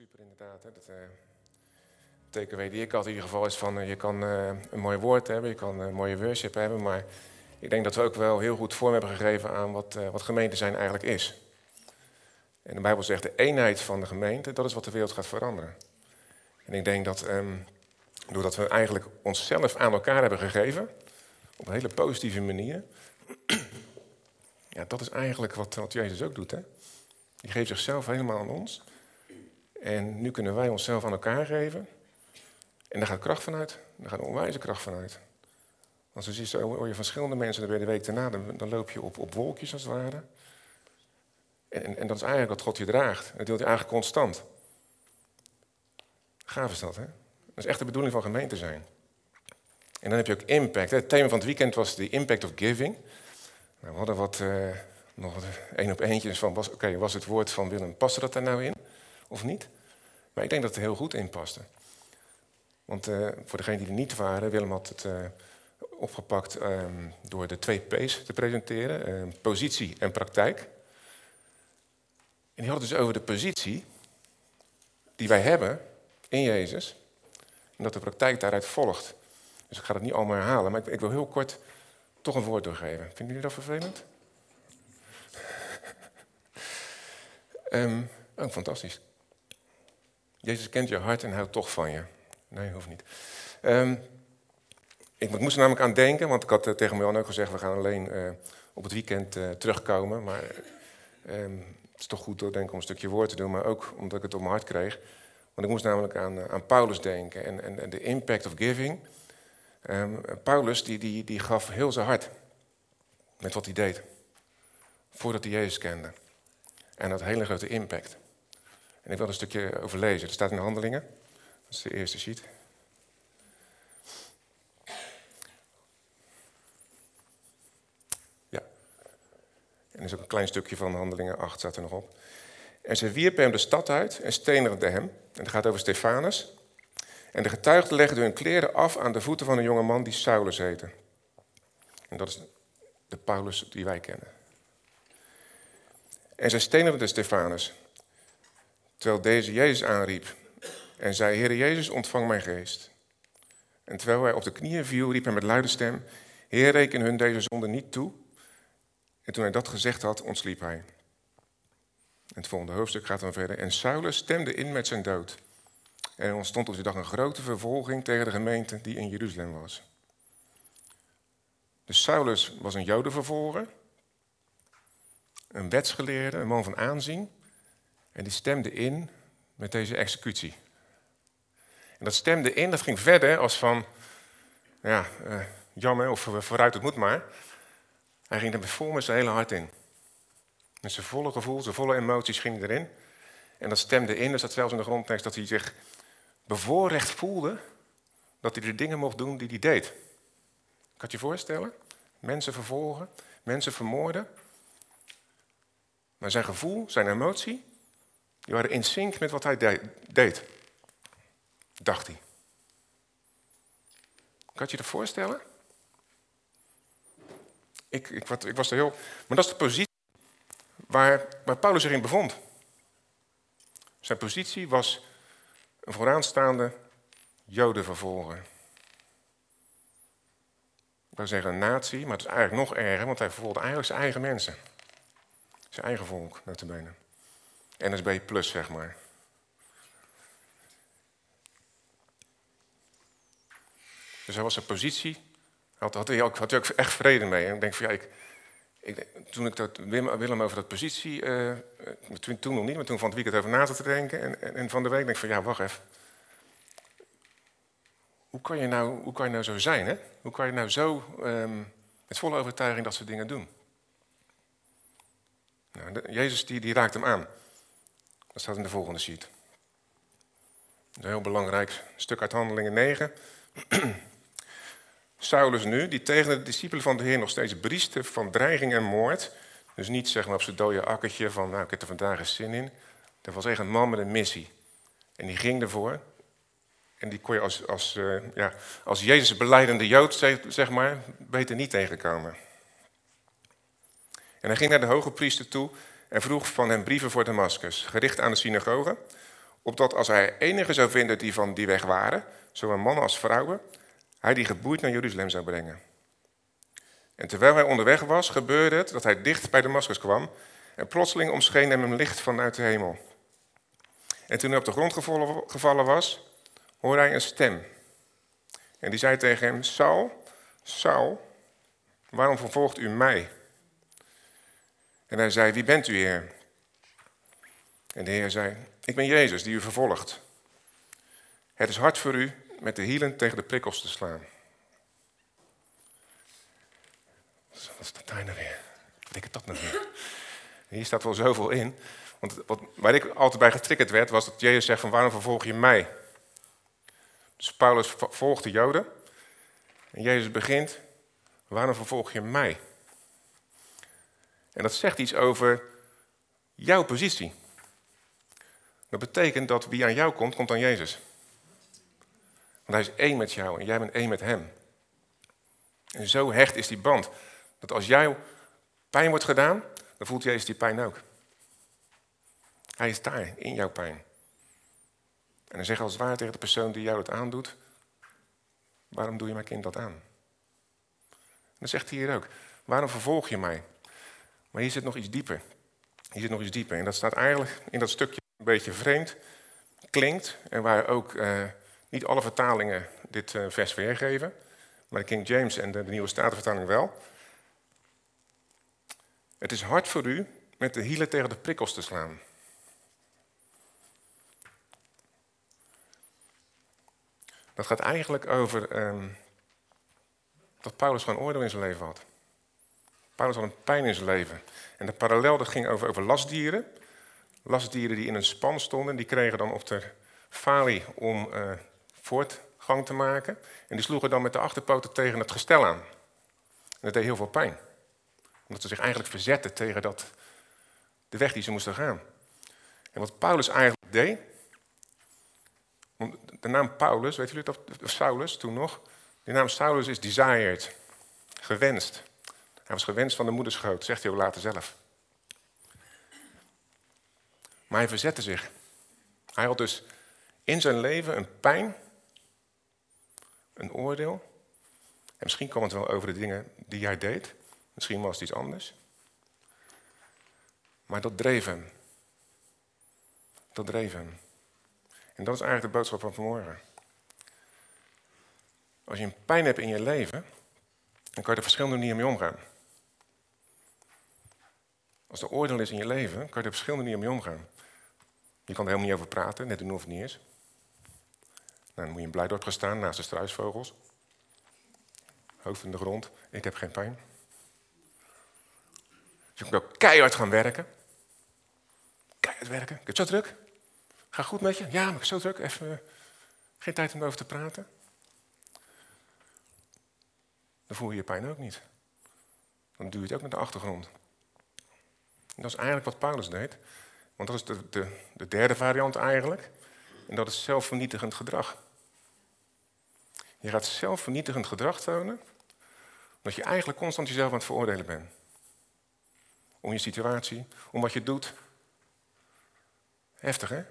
super inderdaad. Hè. Dat, uh, takeaway die ik had in ieder geval is van uh, je kan uh, een mooi woord hebben, je kan een mooie worship hebben, maar ik denk dat we ook wel heel goed vorm hebben gegeven aan wat, wat gemeente zijn eigenlijk is. En de Bijbel zegt de eenheid van de gemeente, dat is wat de wereld gaat veranderen. En ik denk dat um, doordat we eigenlijk onszelf aan elkaar hebben gegeven, op een hele positieve manier, ja, dat is eigenlijk wat, wat Jezus ook doet. Hè? Die geeft zichzelf helemaal aan ons. En nu kunnen wij onszelf aan elkaar geven. En daar gaat kracht vanuit. Daar gaat een onwijze kracht vanuit. Je ziet, zo hoor je verschillende mensen de week daarna, dan, dan loop je op, op wolkjes als het ware. En, en, dat is eigenlijk wat God je draagt. Dat deelt hij eigenlijk constant. Gaaf is dat, hè? Dat is echt de bedoeling van gemeente zijn. En dan heb je ook impact. Het thema van het weekend was de impact of giving. Nou, we hadden wat, uh, nog één op eentjes van, was, oké, was het woord van Willem, paste dat daar nou in? Of niet? Maar ik denk dat het heel goed in paste. Want uh, voor degenen die er niet waren, Willem had het uh, opgepakt um, door de twee P's te presenteren. Uh, positie en praktijk. En die had het dus over de positie die wij hebben in Jezus. En dat de praktijk daaruit volgt. Dus ik ga het niet allemaal herhalen, maar ik, ik wil heel kort toch een woord doorgeven. Vinden jullie dat vervelend? um, oh, fantastisch. Jezus kent je hart en houdt toch van je. Nee, hoeft niet. Um, ik moest er namelijk aan denken, want ik had uh, tegen Jan ook gezegd... we gaan alleen uh, op het weekend uh, terugkomen. Maar um, het is toch goed denk ik, om een stukje woord te doen... maar ook omdat ik het op mijn hart kreeg. Want ik moest namelijk aan, aan Paulus denken en, en, de impact of giving... Um, Paulus die, die, die gaf heel zijn hart met wat hij deed. Voordat hij Jezus kende. En dat hele grote impact. En ik wil een stukje overlezen. Er staat in de handelingen. Dat is de eerste sheet. Ja. En er is ook een klein stukje van handelingen 8 staat er nog op. En ze wierpen hem de stad uit en stenigden hem. En het gaat over Stefanus. En de getuigden legden hun kleren af aan de voeten van een jonge man die Saulus heette. En dat is de Paulus die wij kennen. En zij de Stefanus, terwijl deze Jezus aanriep en zei, Heere Jezus, ontvang mijn geest. En terwijl hij op de knieën viel, riep hij met luide stem, Heer, reken hun deze zonde niet toe. En toen hij dat gezegd had, ontsliep hij. En het volgende hoofdstuk gaat dan verder. En Saulus stemde in met zijn dood. En er ontstond op die dag een grote vervolging tegen de gemeente die in Jeruzalem was. Dus Saulus was een jodenvervolger, een wetsgeleerde, een man van aanzien. En die stemde in met deze executie. En dat stemde in, dat ging verder als van, ja, uh, jammer of vooruit, het moet maar. Hij ging er vol met zijn hele hart in. Met zijn volle gevoel, zijn volle emoties ging hij erin. En dat stemde in, er staat zelfs in de grondtekst dat hij zich bevoorrecht voelde dat hij de dingen mocht doen die hij deed. Kan je voorstellen? Mensen vervolgen, mensen vermoorden. Maar zijn gevoel, zijn emotie, die waren in sync met wat hij deed. Dacht hij. Kan je je dat voorstellen? Ik, ik, ik, was er heel. Maar dat is de positie waar, waar Paulus zich in bevond. Zijn positie was een vooraanstaande Jodenvervolger. Ik zou zeggen een natie, maar het is eigenlijk nog erger, want hij vervolgde eigenlijk zijn eigen mensen. Zijn eigen volk, notabene. NSB plus, zeg maar. Dus hij was zijn positie, had, had, hij ook, had ook echt vrede mee. En denk van ja, ik, ik, toen ik dat, Willem over dat positie, uh, toen, toen, nog niet, maar toen van het weekend over na te denken. En, en, van de week denk ik van ja, wacht even. Hoe kan je nou, hoe kan je nou zo zijn? Hè? Hoe kan je nou zo um, met volle overtuiging dat soort dingen doen? Nou, Jezus die, die raakt hem aan. Dat staat in de volgende sheet. Een heel belangrijk stuk uit Handelingen 9. Saulus nu, die tegen de discipelen van de Heer nog steeds brieste van dreiging en moord. Dus niet zeg maar op zijn dode akkertje van, nou ik heb er vandaag eens zin in. Dat was echt een man met een missie. En die ging ervoor. En die kon je als, als, uh, ja, als Jezus beleidende Jood, zeg maar, beter niet tegenkomen. En hij ging naar de hoge priester toe en vroeg van hem brieven voor Damascus, gericht aan de synagoge, Opdat als hij enige zou vinden die van die weg waren, zowel mannen als vrouwen, hij die geboeid naar Jeruzalem zou brengen. En terwijl hij onderweg was, gebeurde het dat hij dicht bij Damascus kwam en plotseling omscheen hem een licht vanuit de hemel. En toen hij op de grond gevallen was, hoorde hij een stem. En die zei tegen hem, Saul, Saul, waarom vervolgt u mij? En hij zei, wie bent u, Heer? En de Heer zei, ik ben Jezus die u vervolgt. Het is hard voor u met de hielen tegen de prikkels te slaan. Wat staat daar nou weer? Wat dat weer? Hier staat wel zoveel in. Want wat, waar ik altijd bij getriggerd werd, was dat Jezus zegt van waarom vervolg je mij? Dus Paulus volgt de Joden. En Jezus begint, waarom vervolg je mij? En dat zegt iets over jouw positie. Dat betekent dat wie aan jou komt, komt aan Jezus. Want hij is één met jou en jij bent één met hem. En zo hecht is die band. Dat als jou pijn wordt gedaan, dan voelt Jezus die pijn ook. Hij is daar, in jouw pijn. En dan zeg als het ware tegen de persoon die jou het aandoet, waarom doe je mijn kind dat aan? En dan zegt hij hier ook, waarom vervolg je mij? Maar hier zit nog iets dieper. Hier zit nog iets dieper. En dat staat eigenlijk in dat stukje een beetje vreemd, klinkt. En waar ook eh, niet alle vertalingen dit uh, vers weergeven. Maar de King James en de, Nieuwe Statenvertaling wel. Het is hard voor u met de hielen tegen de prikkels te slaan. Dat gaat eigenlijk over ehm, dat Paulus gewoon oordeel in zijn leven had. Paulus had een pijn in zijn leven. En de parallel dat ging over, over lastdieren. Lastdieren die in een span stonden, die kregen dan op de falie om uh, voortgang te maken. En die sloegen dan met de achterpoten tegen het gestel aan. En dat deed heel veel pijn. Omdat ze zich eigenlijk verzetten tegen dat, de weg die ze moesten gaan. En wat Paulus eigenlijk deed. De naam Paulus, weet jullie dat? Of Saulus toen nog. De naam Saulus is desired. Gewenst. Hij was gewenst van de moederschoot, zegt hij ook later zelf. Maar hij verzette zich. Hij had dus in zijn leven een pijn, een oordeel. En misschien kwam het wel over de dingen die hij deed. Misschien was het iets anders. Maar dat dreef hem. Dat dreef hem. En dat is eigenlijk de boodschap van vanmorgen. Als je een pijn hebt in je leven, dan kan je er verschillende manieren mee omgaan. Als er oordeel is in je leven, kan je er op verschillende manieren mee omgaan. Je kan er helemaal niet over praten, net doen of niet is. Nou, dan moet je in Blijdorp gaan staan naast de struisvogels. Hoofd in de grond, ik heb geen pijn. Dus je moet ook keihard gaan werken. Keihard werken. Ik heb zo druk. Ga goed met je? Ja, maar ik heb zo druk. Even, eh, geen tijd om erover te praten. Dan voel je je pijn ook niet. Dan je het ook naar de achtergrond. Dat is eigenlijk wat Paulus deed. Want dat is de, de, de derde variant eigenlijk. En dat is zelfvernietigend gedrag. Je gaat zelfvernietigend gedrag tonen, omdat je eigenlijk constant jezelf aan het veroordelen bent. Om je situatie, om wat je doet. Heftig, hè?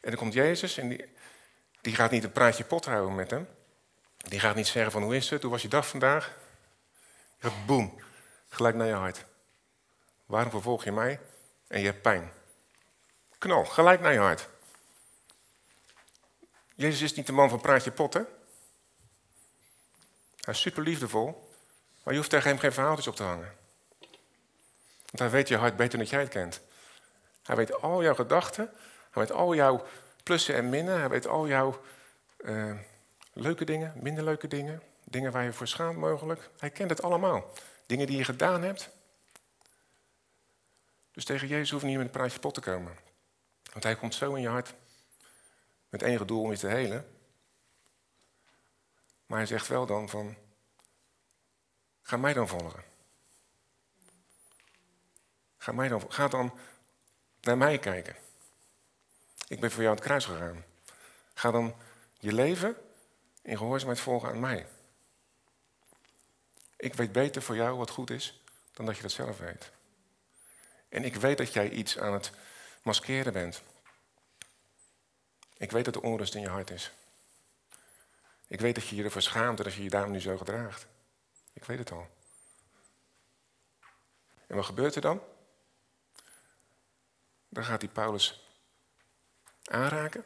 En dan komt Jezus en die, die gaat niet een praatje pot houden met hem. Die gaat niet zeggen van hoe is het, hoe was je dag vandaag? Gaat boem, gelijk naar je hart. Waarom vervolg je mij en je hebt pijn? Knal, gelijk naar je hart. Jezus is niet de man van praatje potten. Hij is super liefdevol, maar je hoeft tegen hem geen verhaaltjes op te hangen. Want hij weet je hart beter dan jij het kent. Hij weet al jouw gedachten, hij weet al jouw plussen en minnen, hij weet al jouw uh, leuke dingen, minder leuke dingen, dingen waar je voor schaamt mogelijk. Hij kent het allemaal. Dingen die je gedaan hebt. Dus tegen Jezus hoef je niet met een praatje pot te komen. Want hij komt zo in je hart met enige doel om je te helen. Maar hij zegt wel dan van, ga mij dan volgen. Ga, mij dan, ga dan naar mij kijken. Ik ben voor jou aan het kruis gegaan. Ga dan je leven in gehoorzaamheid volgen aan mij. Ik weet beter voor jou wat goed is dan dat je dat zelf weet. En ik weet dat jij iets aan het maskeren bent. Ik weet dat er onrust in je hart is. Ik weet dat je je ervoor schaamt en dat je je daarom nu zo gedraagt. Ik weet het al. En wat gebeurt er dan? Dan gaat die Paulus aanraken,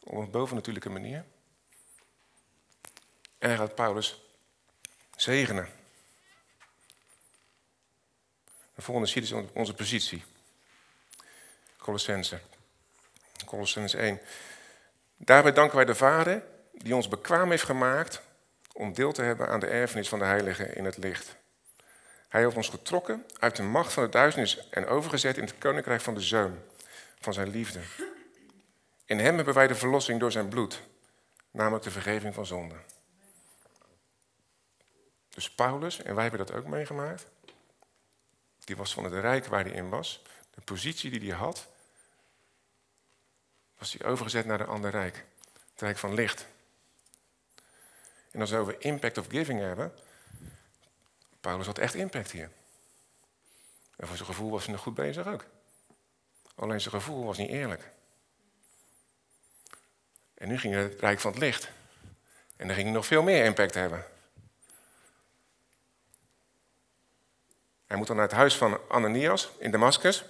op een bovennatuurlijke manier. En hij gaat Paulus zegenen. De volgende sheet is onze positie. Colossense. Colossense 1. Daarbij danken wij de Vader die ons bekwaam heeft gemaakt om deel te hebben aan de erfenis van de heiligen in het licht. Hij heeft ons getrokken uit de macht van de duisternis en overgezet in het koninkrijk van de Zoon, van zijn liefde. In hem hebben wij de verlossing door zijn bloed, namelijk de vergeving van zonden. Dus Paulus, en wij hebben dat ook meegemaakt, die was van het rijk waar hij in was, de positie die hij had, was hij overgezet naar een ander rijk, het rijk van licht. En als we over impact of giving hebben, Paulus had echt impact hier. En voor zijn gevoel was hij nog goed bezig ook. Alleen zijn gevoel was niet eerlijk. En nu ging het Rijk van het Licht. En dan ging hij nog veel meer impact hebben. Hij moet dan naar het huis van Ananias in Damascus.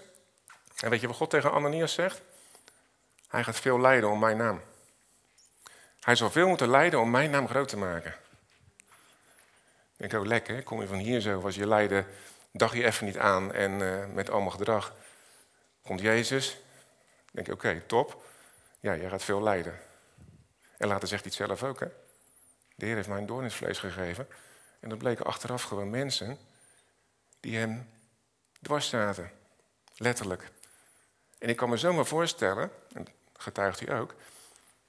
En weet je wat God tegen Ananias zegt? Hij gaat veel lijden om mijn naam. Hij zal veel moeten lijden om mijn naam groot te maken. Ik denk, oh lekker, kom je van hier zo, was je lijden, dacht je even niet aan en uh, met allemaal gedrag. Komt Jezus, denk oké, top. Ja, jij gaat veel lijden. En later zegt hij het zelf ook, hè. De Heer heeft mij een doorn in het vlees gegeven. En dat bleken achteraf gewoon mensen die hem dwars zaten. Letterlijk. En ik kan me zomaar voorstellen, en getuigt hij ook,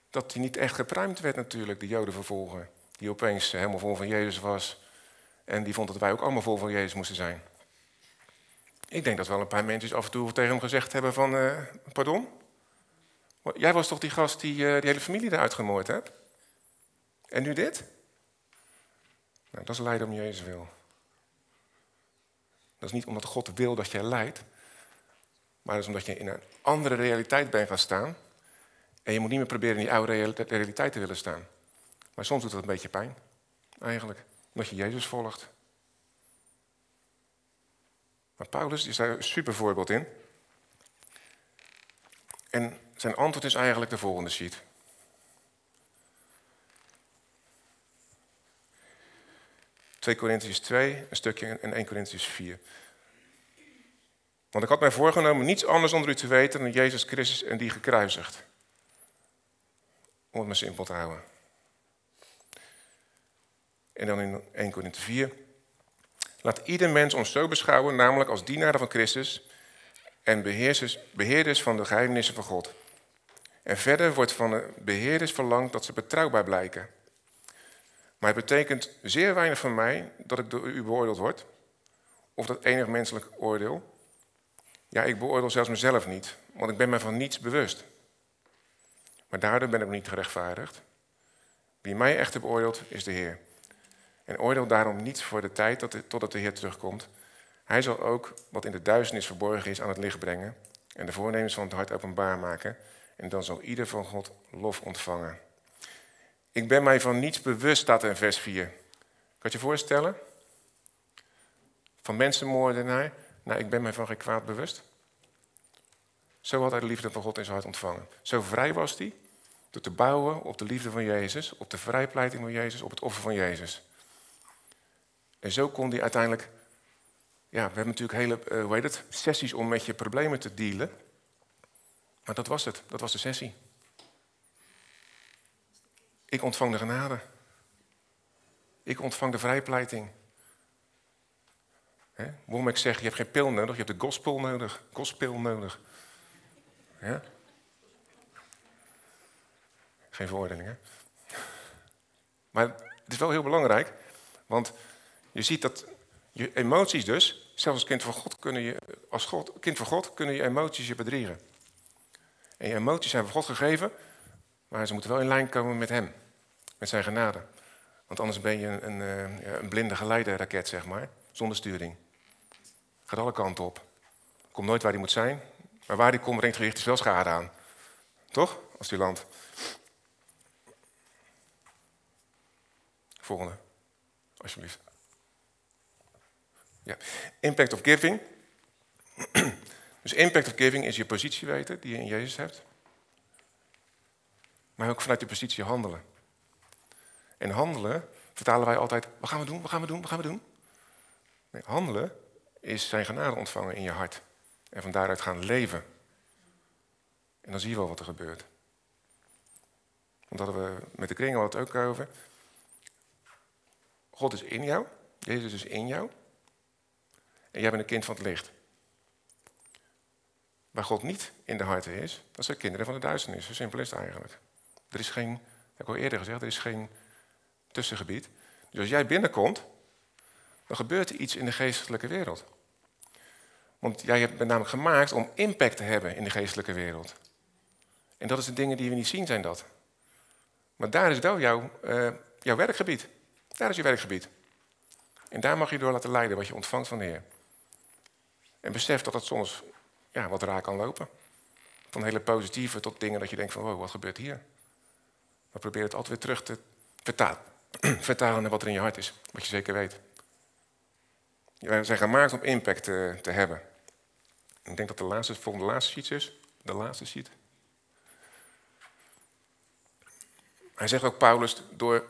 dat hij niet echt gepruimd werd natuurlijk, de jodenvervolger. Die opeens helemaal vol van Jezus was. En die vond dat wij ook allemaal vol van Jezus moesten zijn. Ik denk dat wel een paar mensen af en toe tegen hem gezegd hebben van... Uh, pardon? Jij was toch die gast die uh, die hele familie eruit gemoord hebt? En nu dit? Nou, dat is lijden om Jezus wil. Dat is niet omdat God wil dat jij lijdt. Maar dat is omdat je in een andere realiteit bent gaan staan. En je moet niet meer proberen in die oude realiteit te willen staan. Maar soms doet dat een beetje pijn, eigenlijk. Omdat je Jezus volgt. Maar Paulus is daar een super voorbeeld in. En zijn antwoord is eigenlijk de volgende sheet. ...2 Corinthians 2, een stukje en 1 Corinthians 4. Want ik had mij voorgenomen niets anders onder u te weten dan Jezus Christus en die gekruisigd. Om het maar simpel te houden. En dan in 1 Corinthië 4. Laat ieder mens ons zo beschouwen, namelijk als dienaren van Christus en beheerders, beheerders van de geheimnissen van God. En verder wordt van de beheerders verlangd dat ze betrouwbaar blijken. Maar het betekent zeer weinig van mij dat ik door u beoordeeld word, of dat enig menselijk oordeel. Ja, ik beoordeel zelfs mezelf niet, want ik ben me van niets bewust. Maar daardoor ben ik niet gerechtvaardigd. Wie mij echter beoordeelt, is de Heer. En oordeel daarom niet voor de tijd tot totdat de Heer terugkomt. Hij zal ook wat in de duisternis verborgen is aan het licht brengen en de voornemens van het hart openbaar maken. En dan zal ieder van God lof ontvangen. Ik ben mij van niets bewust, staat in vers 4. Kan je je voorstellen? Van mensenmoordenaar naar ik ben mij van geen kwaad bewust. Zo had hij de liefde van God in zijn hart ontvangen. Zo vrij was hij door te bouwen op de liefde van Jezus, op de vrijpleiting van Jezus, op het offer van Jezus. En zo kon hij uiteindelijk, ja, we hebben natuurlijk hele, uh, hoe heet het, sessies om met je problemen te dealen. Maar dat was het, dat was de sessie. Ik ontvang de genade. Ik ontvang de vrijpleiting. Waarom ik zeg, je hebt geen pil nodig, je hebt de gospel nodig. Gospel nodig. Ja? Geen veroordeling, hè? Maar het is wel heel belangrijk, want je ziet dat je emoties dus, zelfs als kind van God, kunnen je, als God, kind van God, kunnen je emoties je bedriegen. En je emoties zijn van God gegeven, maar ze moeten wel in lijn komen met Hem, met Zijn genade. Want anders ben je een, een, eh, een blinde geleiderraket, zeg maar, zonder sturing. Gaat alle kanten op. Komt nooit waar hij moet zijn, Maar waar die komt, brengt gericht is wel schade aan. Toch? Als die landt. Volgende, alsjeblieft. Ja. Impact of giving. dus impact of giving is je positie weten die je in Jezus hebt. Maar ook vanuit die positie handelen. En handelen vertalen wij altijd, wat gaan we doen, wat gaan we doen, wat gaan we doen? Nee, handelen is zijn genade ontvangen in je hart. En van daaruit gaan leven. En dan zie je wel wat er gebeurt. Want hadden we met de kringen het ook over. God is in jou. Jezus is in jou. En jij bent een kind van het licht. Waar God niet in de harten is, dat zijn kinderen van de duisternis. Zo simpel is het eigenlijk. Er is geen, heb ik al eerder gezegd, er is geen tussengebied. Dus als jij binnenkomt, dan gebeurt er iets in de geestelijke wereld. Want jij bent namelijk gemaakt om impact te hebben in de geestelijke wereld. En dat is de dingen die we niet zien, zijn dat. Maar daar is wel jouw, uh, jouw werkgebied. Daar is je werkgebied. En daar mag je door laten leiden wat je ontvangt van de Heer. En besef dat het soms ja, wat raar kan lopen. Van hele positieve tot dingen dat je denkt van, wow, wat gebeurt hier? Maar probeer het altijd weer terug te vertalen, vertalen naar wat er in je hart is. Wat je zeker weet. We zijn gemaakt om impact te, te hebben. Ik denk dat de laatste, volgende laatste sheet is. De laatste sheet. Hij zegt ook Paulus door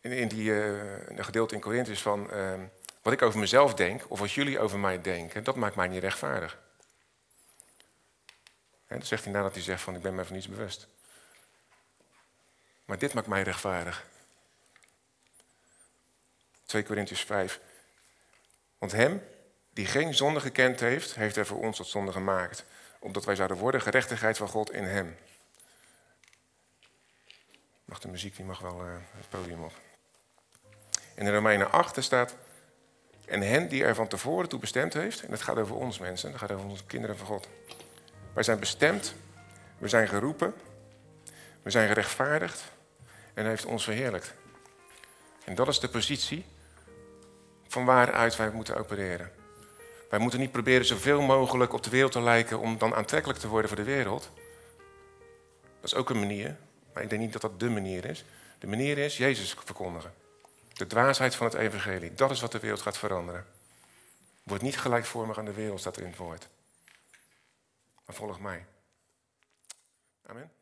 in, die uh, gedeelte in Corinthians van uh, wat ik over mezelf denk of wat jullie over mij denken, dat maakt mij niet rechtvaardig. En dan zegt hij nadat hij zegt van ik ben me van niets bewust. Maar dit maakt mij rechtvaardig. 2 Corinthians 5. Want hem die geen zonde gekend heeft, heeft hij voor ons tot zonde gemaakt. Opdat wij zouden worden gerechtigheid van God in hem. Mag de muziek, die mag wel uh, het podium op. In de Romeinen 8 staat... En hen die er van tevoren toe bestemd heeft... En dat gaat over ons mensen, dat gaat over onze kinderen van God. Wij zijn bestemd, we zijn geroepen, we zijn gerechtvaardigd... En hij heeft ons verheerlijkt. En dat is de positie van waaruit wij moeten opereren. Wij moeten niet proberen zoveel mogelijk op de wereld te lijken om dan aantrekkelijk te worden voor de wereld. Dat is ook een manier, maar ik denk niet dat dat de manier is. De manier is Jezus verkondigen. De dwaasheid van het evangelie. Dat is wat de wereld gaat veranderen. Word niet gelijkvormig aan de wereld, staat er in het woord. Maar volg mij. Amen.